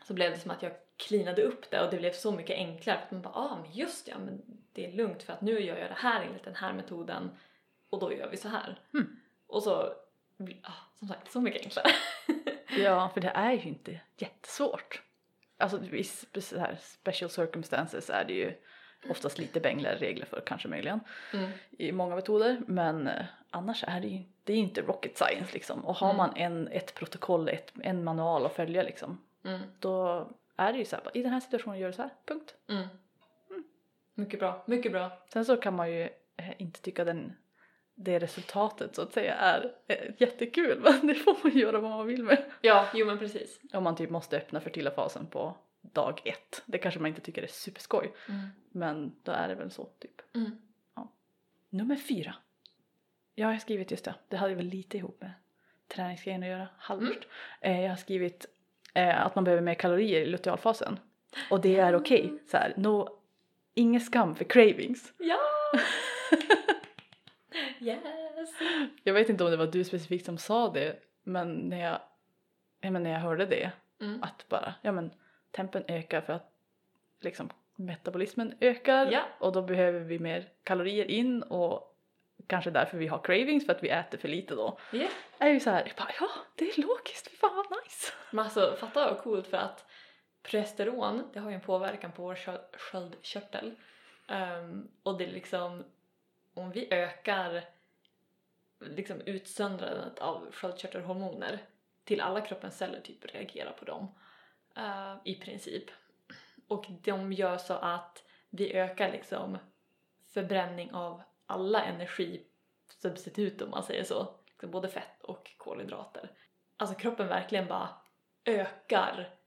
Så blev det som att jag cleanade upp det och det blev så mycket enklare. För att man bara, ah men just ja, men det är lugnt för att nu gör jag det här enligt den här metoden och då gör vi så här. Mm. Och så, ah, som sagt, så mycket enklare. *laughs* ja, för det är ju inte jättesvårt. Alltså i spe- så här special circumstances är det ju oftast lite bängligare regler för kanske möjligen Mm. i många metoder men eh, annars är det ju det är inte rocket science liksom och har Mm. man en, ett protokoll, ett, en manual att följa liksom Mm. då är det ju så här, i den här situationen gör du så här, punkt. Mm. Mycket bra, mycket bra. Sen så kan man ju eh, inte tycka den, det resultatet så att säga är eh, jättekul *laughs* men det får man göra vad man vill med. Ja, jo men precis. Om man typ måste öppna fertila-fasen på dag ett. Det kanske man inte tycker är superskoj Mm. men då är det väl så typ. Mm. Nummer fyra. Ja, jag har skrivit just det. Det hade väl lite ihop med träningsgrejen att göra, halvt. Eh, jag har skrivit eh, att man behöver mer kalorier i lutealfasen. Och det är okej. Så här, no, ingen skam för cravings. Ja! *laughs* yes! Jag vet inte om det var du specifikt som sa det, men när jag, ja, men när jag hörde det, Mm. att bara, ja men tempen ökar för att liksom metabolismen ökar Ja. och då behöver vi mer kalorier in och kanske därför vi har cravings för att vi äter för lite då. Yeah. är ju så här, jag bara, ja det är logiskt, fy fan vad nice. Men alltså fatta vad coolt för att progesteron det har ju en påverkan på vår skö- sköldkörtel. Ehm, och det är liksom om vi ökar liksom utsöndrandet av sköldkörtelhormoner till alla kroppens celler typ reagerar på dem uh, i princip. Och de gör så att vi ökar liksom förbränning av alla energisubstitut om man säger så. Liksom både fett och kolhydrater. Alltså kroppen verkligen bara ökar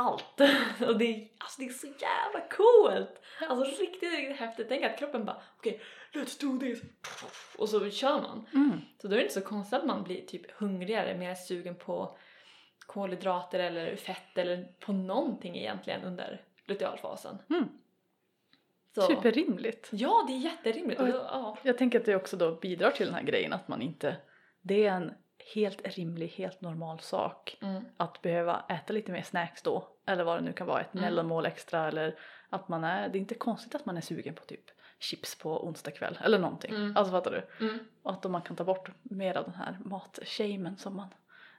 allt. *laughs* Och det är, alltså det är så jävla coolt! Alltså riktigt, riktigt häftigt. Tänk att kroppen bara okej, let's do this! Och så kör man. Mm. Så då är det inte så konstigt att man blir typ hungrigare, mer sugen på kolhydrater eller fett eller på någonting egentligen under lutealfasen. Mm. Så, Superrimligt. Ja, det är jätterimligt. Och- då, ja. Jag tänker att det också då bidrar till den här grejen att man inte, det är en helt rimlig, helt normal sak Mm. att behöva äta lite mer snacks då eller vad det nu kan vara, ett Mm. mellanmål extra eller att man är, det är inte konstigt att man är sugen på typ chips på onsdag kväll eller någonting. Mm. Alltså fattar du? Mm. Och att man kan ta bort mer av den här matshamen som man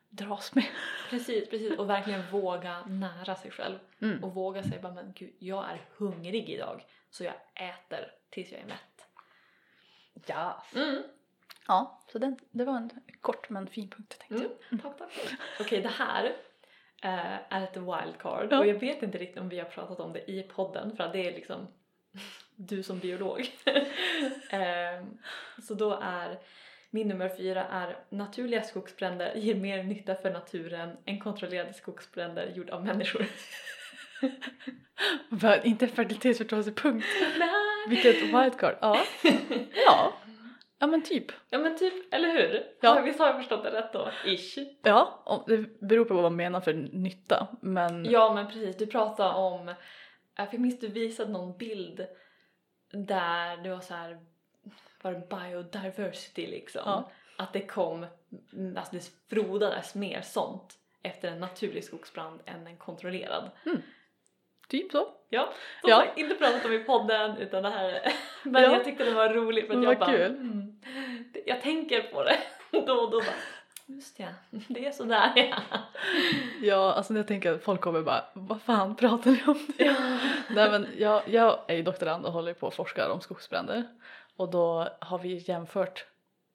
dras med. *laughs* Precis, precis. Och verkligen våga nära sig själv. Mm. Och våga säga bara men gud, jag är hungrig idag så jag äter tills jag är mätt. Ja. Mm. Ja, så den, det var en kort men fin punkt tänkte Mm. jag. Tack, tack. Okej, det här eh, är ett wildcard Ja. och jag vet inte riktigt om vi har pratat om det i podden för att det är liksom *laughs* du som biolog. *laughs* eh, så då är min nummer fyra är naturliga skogsbränder ger mer nytta för naturen än kontrollerade skogsbränder gjord av människor. *laughs* Inte fertilitetsförståelsepunkt. Vilket wildcard. Ja. ja. Ja men typ. Ja men typ, eller hur? Ja. *laughs* Visst har jag förstått det rätt då? Ish. Ja, det beror på vad man menar för nytta. Men Ja men precis, du pratade om, för jag minns du visade någon bild där det var så här, var det biodiversity liksom? Ja. Att det kom, mm, alltså det frodades mer sånt efter en naturlig skogsbrand än en kontrollerad. Typ så. Ja, som Ja. sagt inte pratat om i podden utan det här, *laughs* men Ja. jag tyckte det var roligt för att jag bara, kul. mm, det- jag tänker på det *laughs* då och då bara, just ja, *laughs* det är sådär ja. Ja, alltså jag tänker att folk kommer bara vad fan pratar ni om? ja. Nej men jag, jag är ju doktorand och håller på och forskar om skogsbränder och då har vi jämfört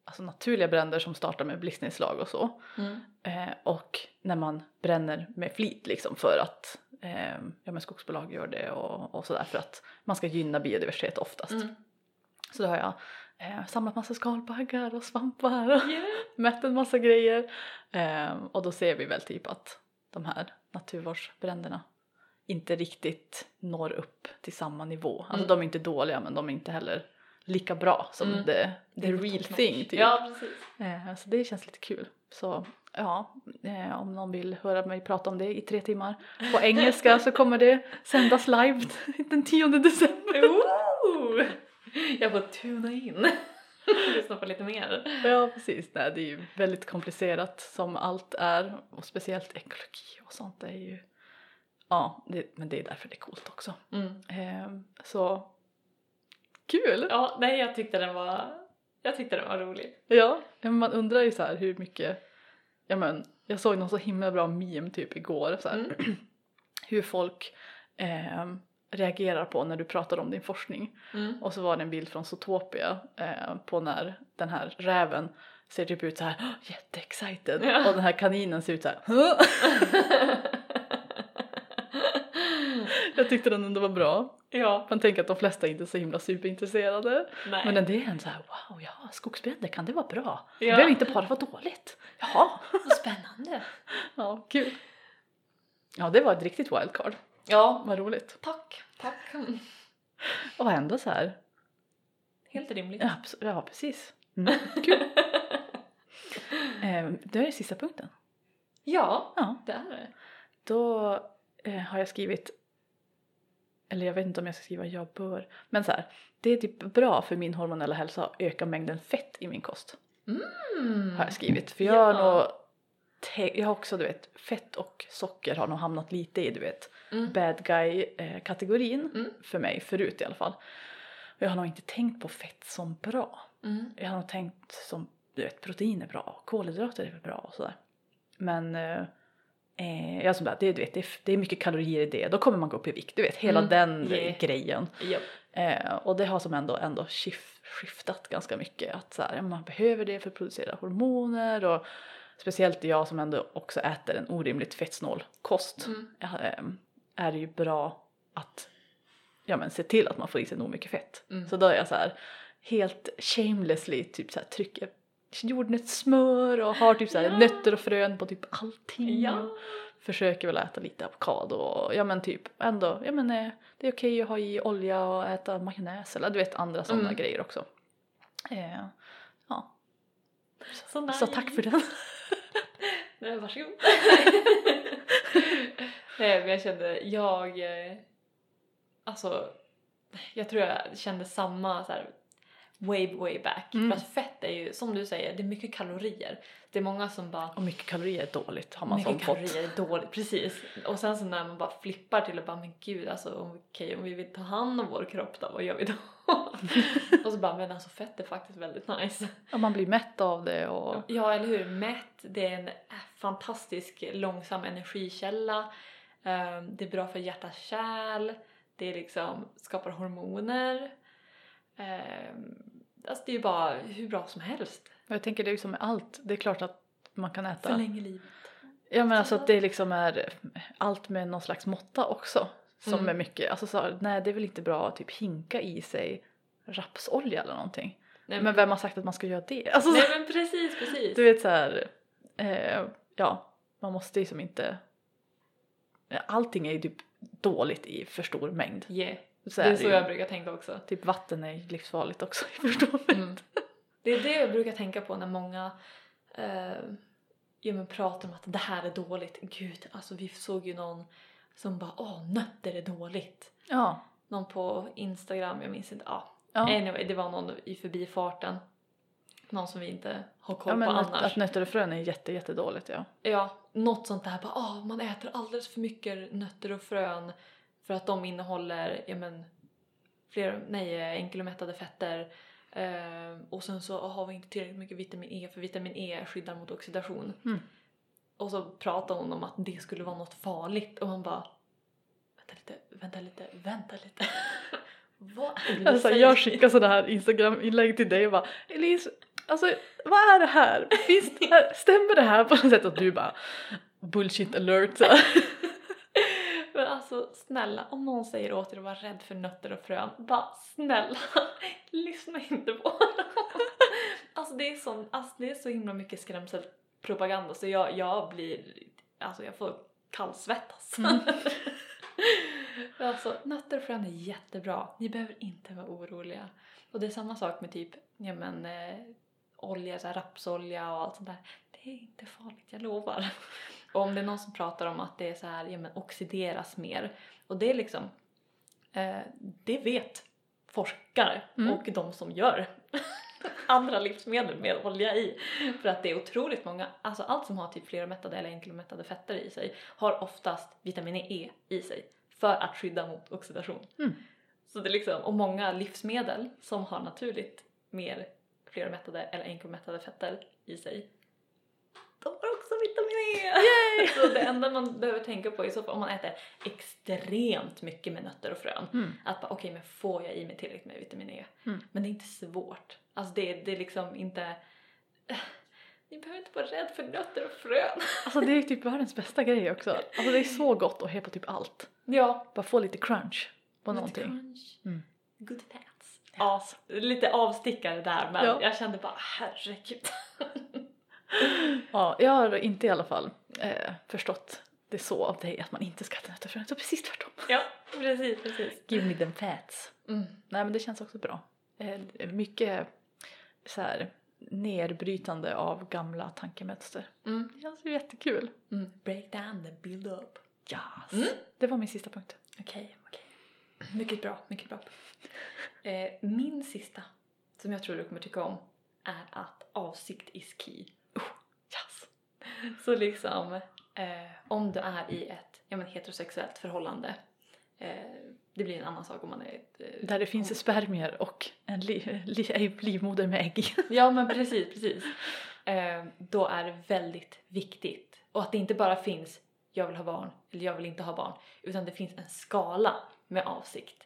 alltså naturliga bränder som startar med blixtnedslag och så Mm. eh, och när man bränner med flit liksom för att eh, ja, men skogsbolag gör det och, och sådär för att man ska gynna biodiversitet oftast. Mm. Så då har jag eh, samlat massa skalbaggar och svampar och Yeah. *laughs* mätt en massa grejer. Ehm, och då ser vi väl typ att de här naturvårdsbränderna inte riktigt når upp till samma nivå. Alltså Mm. de är inte dåliga men de är inte heller lika bra som Mm. the, the real thing typ. Ja, precis. Eh, så det känns lite kul. Så ja, eh, om någon vill höra mig prata om det i tre timmar på engelska så kommer det sändas live *laughs* den 10 december. Ooh! Jag får tuna in. Lyssna på lite mer. Ja precis, Nej, det är ju väldigt komplicerat som allt är och speciellt ekologi och sånt är ju Ja, det, men det är därför det är coolt också. Mm. Eh, så kul! Ja, nej jag tyckte den var, jag tyckte den var rolig. Ja, men man undrar ju så här hur mycket, ja men jag såg någon så himla bra meme typ igår så här, Mm. *clears throat* hur folk eh, reagerar på när du pratar om din forskning. Mm. Och så var det en bild från Zootopia eh, på när den här räven ser typ ut så här "Åh, *gasps* jätteexcited Ja. och den här kaninen ser ut så här? *laughs* *laughs* *laughs* Jag tyckte den ändå var bra. ja, Man tänker att de flesta inte är så himla superintresserade. nej. Men det är en så här wow, ja skogsbränder kan det vara bra? Det Ja. behöver inte bara vara dåligt. Jaha, Vad spännande. *laughs* ja kul. Ja det var ett riktigt wildcard, Ja, vad roligt. tack, tack. *laughs* Och ändå så här, Helt rimligt. ja, ja precis. Mm, kul. Eh, det är sista punkten. Ja, Ja, det är det. då eh, har jag skrivit, eller jag vet inte om jag ska skriva jag bör, men så här, det är typ bra för min hormonella hälsa att öka mängden fett i min kost. Mm. Har jag skrivit. För jag har Ja. nog, te- jag har också du vet, fett och socker har nog hamnat lite i du vet Mm. bad guy eh, kategorin Mm. för mig förut i alla fall. Och jag har nog inte tänkt på fett som bra. Mm. Jag har nog tänkt som du vet protein är bra, kolhydrater är bra och sådär. Men eh, jag som bara, det, du vet, det, är, det är mycket kalorier i det, då kommer man gå upp i vikt. Du vet hela Mm. den Yeah. grejen. Japp. Eh, och det har som ändå, ändå skif- skiftat ganska mycket. Att så här, man behöver det för att producera hormoner och speciellt jag som ändå också äter en orimligt fettsnål kost Mm. eh, är det ju bra att ja, men se till att man får i sig nog mycket fett. Mm. Så då är jag så här helt shamelessly typ så här trycker jordnötssmör och har typ så här Ja. nötter och frön på typ allting. Ja. Försöker väl äta lite avokado och ja men typ ändå, ja men eh, det är okej att ha i olja och äta majonnäs eller du vet andra sådana Mm. grejer också. Eh, ja, Så, så tack för den. *laughs* Nej, varsågod. *laughs* Nej, men jag kände, jag... eh, Alltså, jag tror jag kände samma så här way, way back. Mm. För att fett är ju, som du säger, det är mycket kalorier. Det är många som bara Och mycket kalorier är dåligt har man som mycket fått. kalorier är dåligt, precis. Och sen så när man bara flippar till att bara, men gud alltså okej om vi vill ta hand om vår kropp då, vad gör vi då? *laughs* och så bara, men alltså fett är faktiskt väldigt nice. Och man blir mätt av det och Ja, eller hur? Mätt, det är en fantastisk långsam energikälla. Ehm, Det är bra för hjärta kärl. Det är liksom skapar hormoner. Ehm, Alltså det är ju bara hur bra som helst. jag tänker det är ju som med allt, det är klart att man kan äta Förlänger livet. Ja men alltså att det liksom är allt med någon slags måtta också. Som Mm. är mycket, alltså så, nej det är väl inte bra att typ hinka i sig rapsolja eller någonting. Nej, Men vem har sagt att man ska göra det? *laughs* Alltså, Nej men precis, precis. Du vet så här, eh, ja man måste ju som inte, allting är ju typ dåligt i för stor mängd. Yeah. Så Det är så ju. jag brukar tänka också. Typ vatten är livsfarligt också i för stor mängd. Mm. Det är det jag brukar tänka på när många eh, ja, men pratar om att det här är dåligt. Gud, alltså vi såg ju någon som bara åh, nötter är dåligt. Ja. Någon på Instagram, jag minns inte. Ja. Ja. Anyway, det var någon i förbifarten. Någon som vi inte har koll ja men på att, annars. att nötter och frön är jätte jättedåligt ja. Ja, något sånt där bara åh, man äter alldeles för mycket nötter och frön för att de innehåller, ja men, fler, nej, enkelomättade fetter eh, och sen så har vi inte tillräckligt mycket vitamin E för vitamin E skyddar mot oxidation. Mm. Och så pratar hon om att det skulle vara något farligt och man bara vänta lite, vänta lite, vänta lite. *laughs* Vad är det Alltså jag skickar sådana här Instagram-inlägg till dig och bara Elise, alltså vad är det här? Finns det här? Stämmer det här på något sätt? Och du bara bullshit alert. *laughs* *laughs* Alltså snälla, om någon säger åt er att vara rädd för nötter och frön, bara snälla, *laughs* lyssna inte på dem. *laughs* Alltså det är, sån, alltså det är så himla mycket skrämselpropaganda så jag, jag blir, alltså jag får kallsvettas. Mm. *laughs* Alltså, nötter och frön är jättebra. Ni behöver inte vara oroliga. Och det är samma sak med typ, ja men, eh, olja, så rapsolja och allt sånt där. Det är inte farligt, jag lovar. Och om det är någon som pratar om att det är så här, ja men oxideras mer. Och det är liksom, eh, det vet forskare Mm. och de som gör *laughs* andra livsmedel med olja i. För att det är otroligt många, alltså allt som har typ fleromättade eller enkelmättade fetter i sig har oftast vitamin E i sig för att skydda mot oxidation. Mm. Så det är liksom, och många livsmedel som har naturligt mer fleromättade eller enkelmättade fetter i sig de har E! Så det enda man behöver tänka på är så fall om man äter extremt mycket med nötter och frön Mm. att bara okej men får jag i mig tillräckligt med vitamin E? Mm. Men det är inte svårt. Alltså det, det är liksom inte... *sighs* Ni behöver inte vara rädd för nötter och frön. *laughs* Alltså det är typ världens bästa grej också. Alltså det är så gott att ha på typ allt. Ja. Bara få lite crunch på lite någonting. crunch. Mm. Good fats. Ja, lite avstickare där men Ja. jag kände bara herregud. *laughs* Ja, jag har inte i alla fall eh, förstått det så av dig att man inte ska äta nötter. Så precis tvärtom. ja, precis, precis. Give me them fats. Mm. Nej men det känns också bra. Eh, mycket så här nedbrytande av gamla tankemönster. Mm. Det känns ju jättekul. Mm. Break down the build up. Yes. Mm. Det var min sista punkt. Okej, okej. Mycket bra, mycket bra. *laughs* Eh, min sista, som jag tror du kommer tycka om, är att avsikt is key. *laughs* Så liksom, eh, om du är i ett ja, men heterosexuellt förhållande, eh, det blir en annan sak om man är ett... Eh, Där det finns spermier och en li- li- livmoder med ägg. *laughs* Ja men precis, precis. Eh, då är det väldigt viktigt. Och att det inte bara finns jag vill ha barn eller jag vill inte ha barn. Utan det finns en skala med avsikt.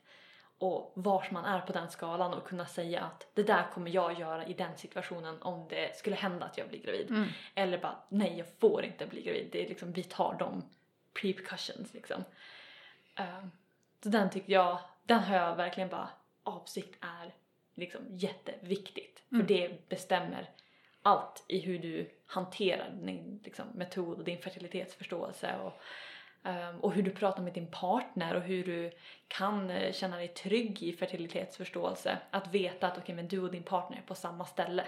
Och vars man är på den skalan och kunna säga att det där kommer jag göra i den situationen om det skulle hända att jag blir gravid. Mm. Eller bara nej jag får inte bli gravid. Det är liksom vi tar de repercussions liksom. Eh, så den tycker jag, den har jag verkligen bara avsikt är liksom jätteviktigt. För Mm. det bestämmer allt i hur du hanterar din liksom, metod och din fertilitetsförståelse och, och hur du pratar med din partner och hur du kan eh, känna dig trygg i fertilitetsförståelse. Att veta att okej men du och din partner är på samma ställe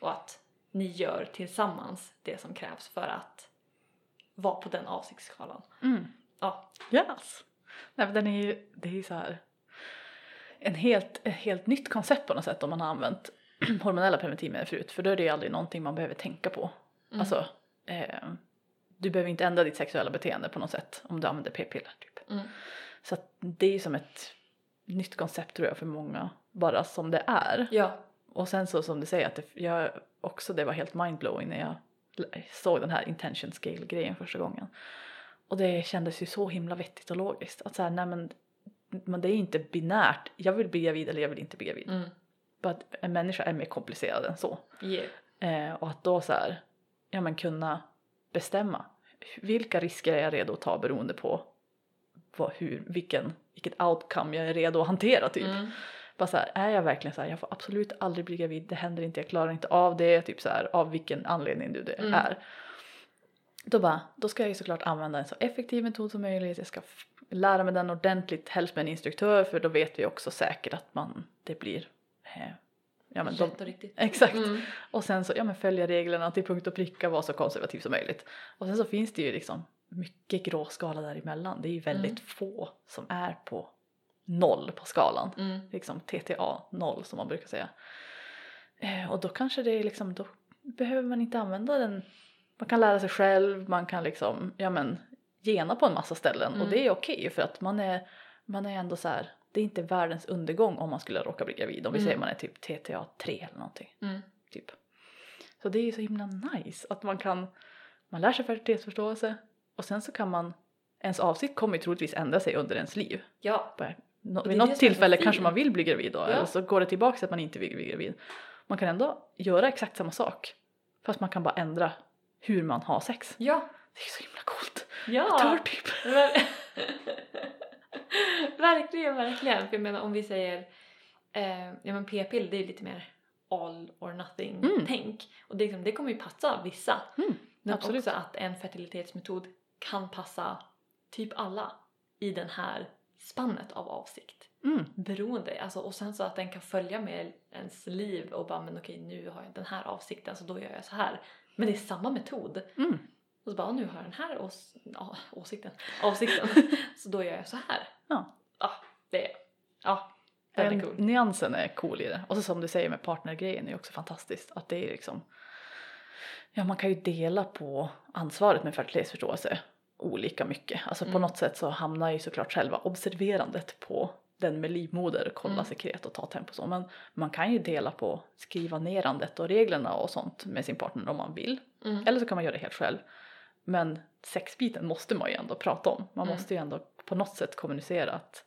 och att ni gör tillsammans det som krävs för att vara på den avsiktsskalan. Mm. Ja, Yes. Nej, men den är ju, det är ju så här en helt, ett helt nytt koncept på något sätt om man har använt *clears throat* hormonella preventivmedel förut för då är det ju aldrig någonting man behöver tänka på. Mm. Alltså, eh, du behöver inte ändra ditt sexuella beteende på något sätt om du använder p-piller typ. Mm. Så det är ju som ett nytt koncept tror jag för många, bara som det är. ja, Och sen så som du säger att det, jag också det var helt mindblowing när jag såg den här intention scale grejen första gången. Och det kändes ju så himla vettigt och logiskt. Att så här, nej men, men det är inte binärt, jag vill bli gravid eller jag vill inte bli gravid. mm. En människa är mer komplicerad än så. yeah. Eh, och att då så här, ja men kunna bestämma vilka risker är jag redo att ta beroende på vad, hur, vilken, vilket outcome jag är redo att hantera typ. Mm. Bara så här, är jag verkligen så här, jag får absolut aldrig bli gravid, det händer inte, jag klarar inte av det, typ så här, av vilken anledning du det Mm. är. Då bara, då ska jag ju såklart använda en så effektiv metod som möjligt, jag ska lära mig den ordentligt, helst med en instruktör för då vet vi också säkert att man, det blir, eh, ja men Rätt och riktigt. exakt. Mm. Och sen så, ja men följa reglerna till punkt och pricka, vara så konservativ som möjligt. Och sen så finns det ju liksom mycket gråskala däremellan, det är ju väldigt Mm. få som är på noll på skalan Mm. liksom TTA 0 som man brukar säga. Eh, och då kanske det är liksom, då behöver man inte använda den, man kan lära sig själv, man kan liksom, ja men gena på en massa ställen och Mm. det är okej för att man är, man är ändå så här, det är inte världens undergång om man skulle råka bli gravid, om vi Mm. säger man är typ TTA 3 eller någonting. Mm. Typ. Så det är ju så himla nice att man kan, man lär sig fertilitetsförståelse och sen så kan man, ens avsikt kommer ju troligtvis ändra sig under ens liv. Ja, Bara, är vid något tillfälle kanske man vill bli gravid då, Ja. eller så går det tillbaka till att man inte vill bli gravid. Man kan ändå göra exakt samma sak fast man kan bara ändra hur man har sex. ja, Det är så himla coolt. ja. Tör typ. *laughs* Ver- *laughs* verkligen, verkligen. För jag menar om vi säger, eh, ja men p-piller det är lite mer all or nothing Mm. tänk. Och det, liksom, det kommer ju passa vissa. Mm, Men absolut. också att en fertilitetsmetod kan passa typ alla. i den här spannet av avsikt. Mm. Beroende, alltså, och sen så att den kan följa med ens liv och bara men okej nu har jag den här avsikten så då gör jag så här. Men det är samma metod. Mm. Och så bara nu har jag den här ås- ja, åsikten, *laughs* avsikten så då gör jag så här. Ja. Ja, det är, ja, Den cool. Nyansen är cool i det. Och så som du säger med partnergrejen är också fantastiskt. Att det är liksom, ja man kan ju dela på ansvaret med fertilitetsförståelse olika mycket. Alltså på Mm. något sätt så hamnar ju såklart själva observerandet på den med livmoder, kolla Mm. sekret och ta tempo så. Men man kan ju dela på skriva nerandet och reglerna och sånt med sin partner om man vill. Mm. Eller så kan man göra det helt själv. Men sexbiten måste man ju ändå prata om. Man Mm. måste ju ändå på något sätt kommunicera att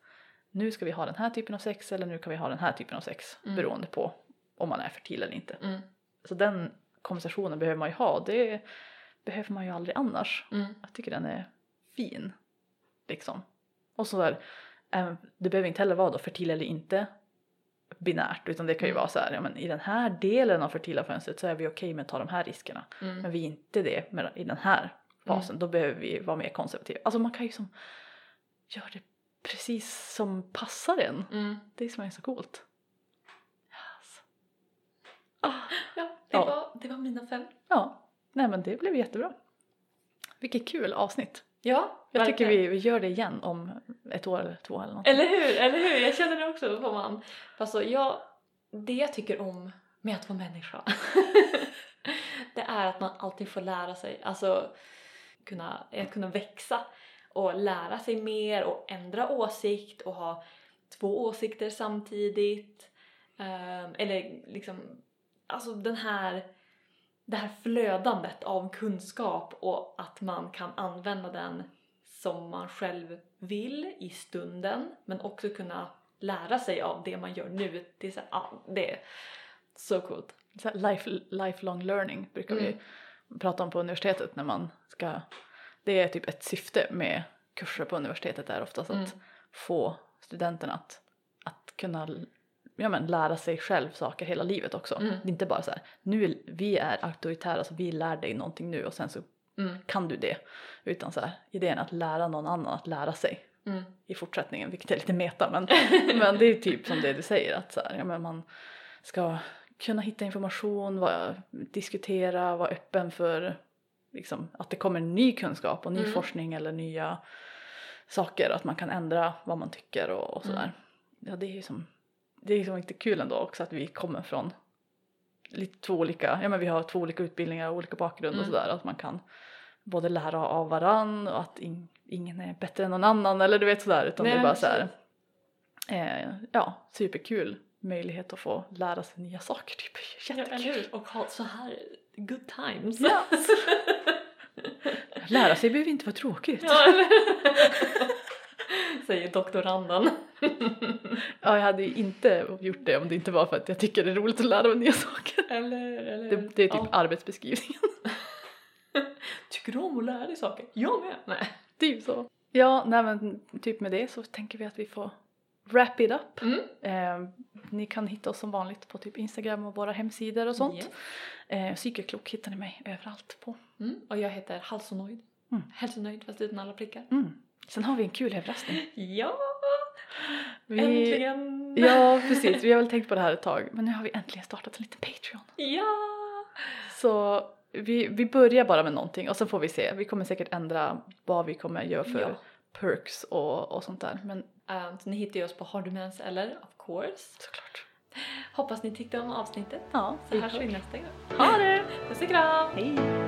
nu ska vi ha den här typen av sex eller nu kan vi ha den här typen av sex Mm. beroende på om man är fertil eller inte. Mm. Så den konversationen behöver man ju ha. Det behöver man ju aldrig annars. Mm. Jag tycker den är fin. Liksom. Och så där, det behöver inte heller vara då fertil eller inte binärt utan det kan ju Mm. vara så här, ja, men i den här delen av fertila fönstret så är vi okej med att ta de här riskerna. Mm. Men vi är inte det med, i den här fasen, då behöver vi vara mer konservativa. Alltså man kan ju som göra det precis som passar en. Mm. Det är som är så coolt. Yes. *gasps* Ja, det, Ja. Var, det var mina fem. Ja, nej men det blev jättebra. Vilket kul avsnitt. Ja, Jag tycker verkligen. vi, vi gör det igen om ett år eller två eller något. Eller hur, eller hur? Jag känner det också får man. Fast så, jag, det jag tycker om med att vara människa *laughs* det är att man alltid får lära sig, alltså kunna, att kunna växa och lära sig mer och ändra åsikt och ha två åsikter samtidigt. Ehm, eller liksom, alltså den här, det här flödandet av kunskap och att man kan använda den som man själv vill i stunden men också kunna lära sig av det man gör nu. Det är, så, ah, det är så coolt. Så life, lifelong learning brukar Mm. vi prata om på universitetet när man ska, det är typ ett syfte med kurser på universitetet är oftast att Mm. få studenterna att, att kunna ja, men, lära sig själv saker hela livet också. Mm. Det är inte bara så här, nu är, vi är auktoritära så vi lär dig någonting nu och sen så Mm. kan du det. Utan så här, idén att lära någon annan att lära sig Mm. i fortsättningen, vilket är lite meta men, *laughs* men det är typ som det du säger att så här, ja, men man ska kunna hitta information, vara, diskutera, vara öppen för liksom, att det kommer ny kunskap och ny Mm. forskning eller nya saker, att man kan ändra vad man tycker och, och sådär. Mm. Ja, det är ju som, det är som lite kul ändå också att vi kommer från lite två olika, ja men vi har två olika utbildningar och olika bakgrund och Mm. sådär, att man kan både lära av varann och att in, ingen är bättre än någon annan eller du vet sådär utan Nej, det är bara så här, eh, ja, superkul möjlighet att få lära sig nya saker typ. Ja, Jättekul. eller hur? Och ha så här good times. Ja. *laughs* Lära sig behöver inte vara tråkigt. Ja, *laughs* Säger doktoranden. Ja, jag hade ju inte gjort det om det inte var för att jag tycker det är roligt att lära mig nya saker. Eller, eller Det, det är typ ja. arbetsbeskrivningen. *laughs* Tycker du om att lära dig saker? Jag med. Nej. Typ så. Ja, nej men typ med det så tänker vi att vi får wrap it up. Mm. Eh, ni kan hitta oss som vanligt på typ Instagram och våra hemsidor och sånt. Yes. Eh, Psykeklok hittar ni mig överallt på. Mm. Och jag heter Halsonoid. Mm. Hälsonöjd fast utan alla prickar. Mm. Sen har vi en kul överraskning. Ja! Vi, Äntligen! Ja, precis. Vi har väl tänkt på det här ett tag. Men nu har vi äntligen startat en liten Patreon. Ja! Så vi, vi börjar bara med någonting och sen får vi se. Vi kommer säkert ändra vad vi kommer göra för Ja. perks och, och sånt där. Men Um, så ni hittar ju oss på Har du mens eller? Of course. såklart. Hoppas ni tyckte om avsnittet. Ja, Så hörs vi nästa gång. Ha det! Puss och kram! Hej!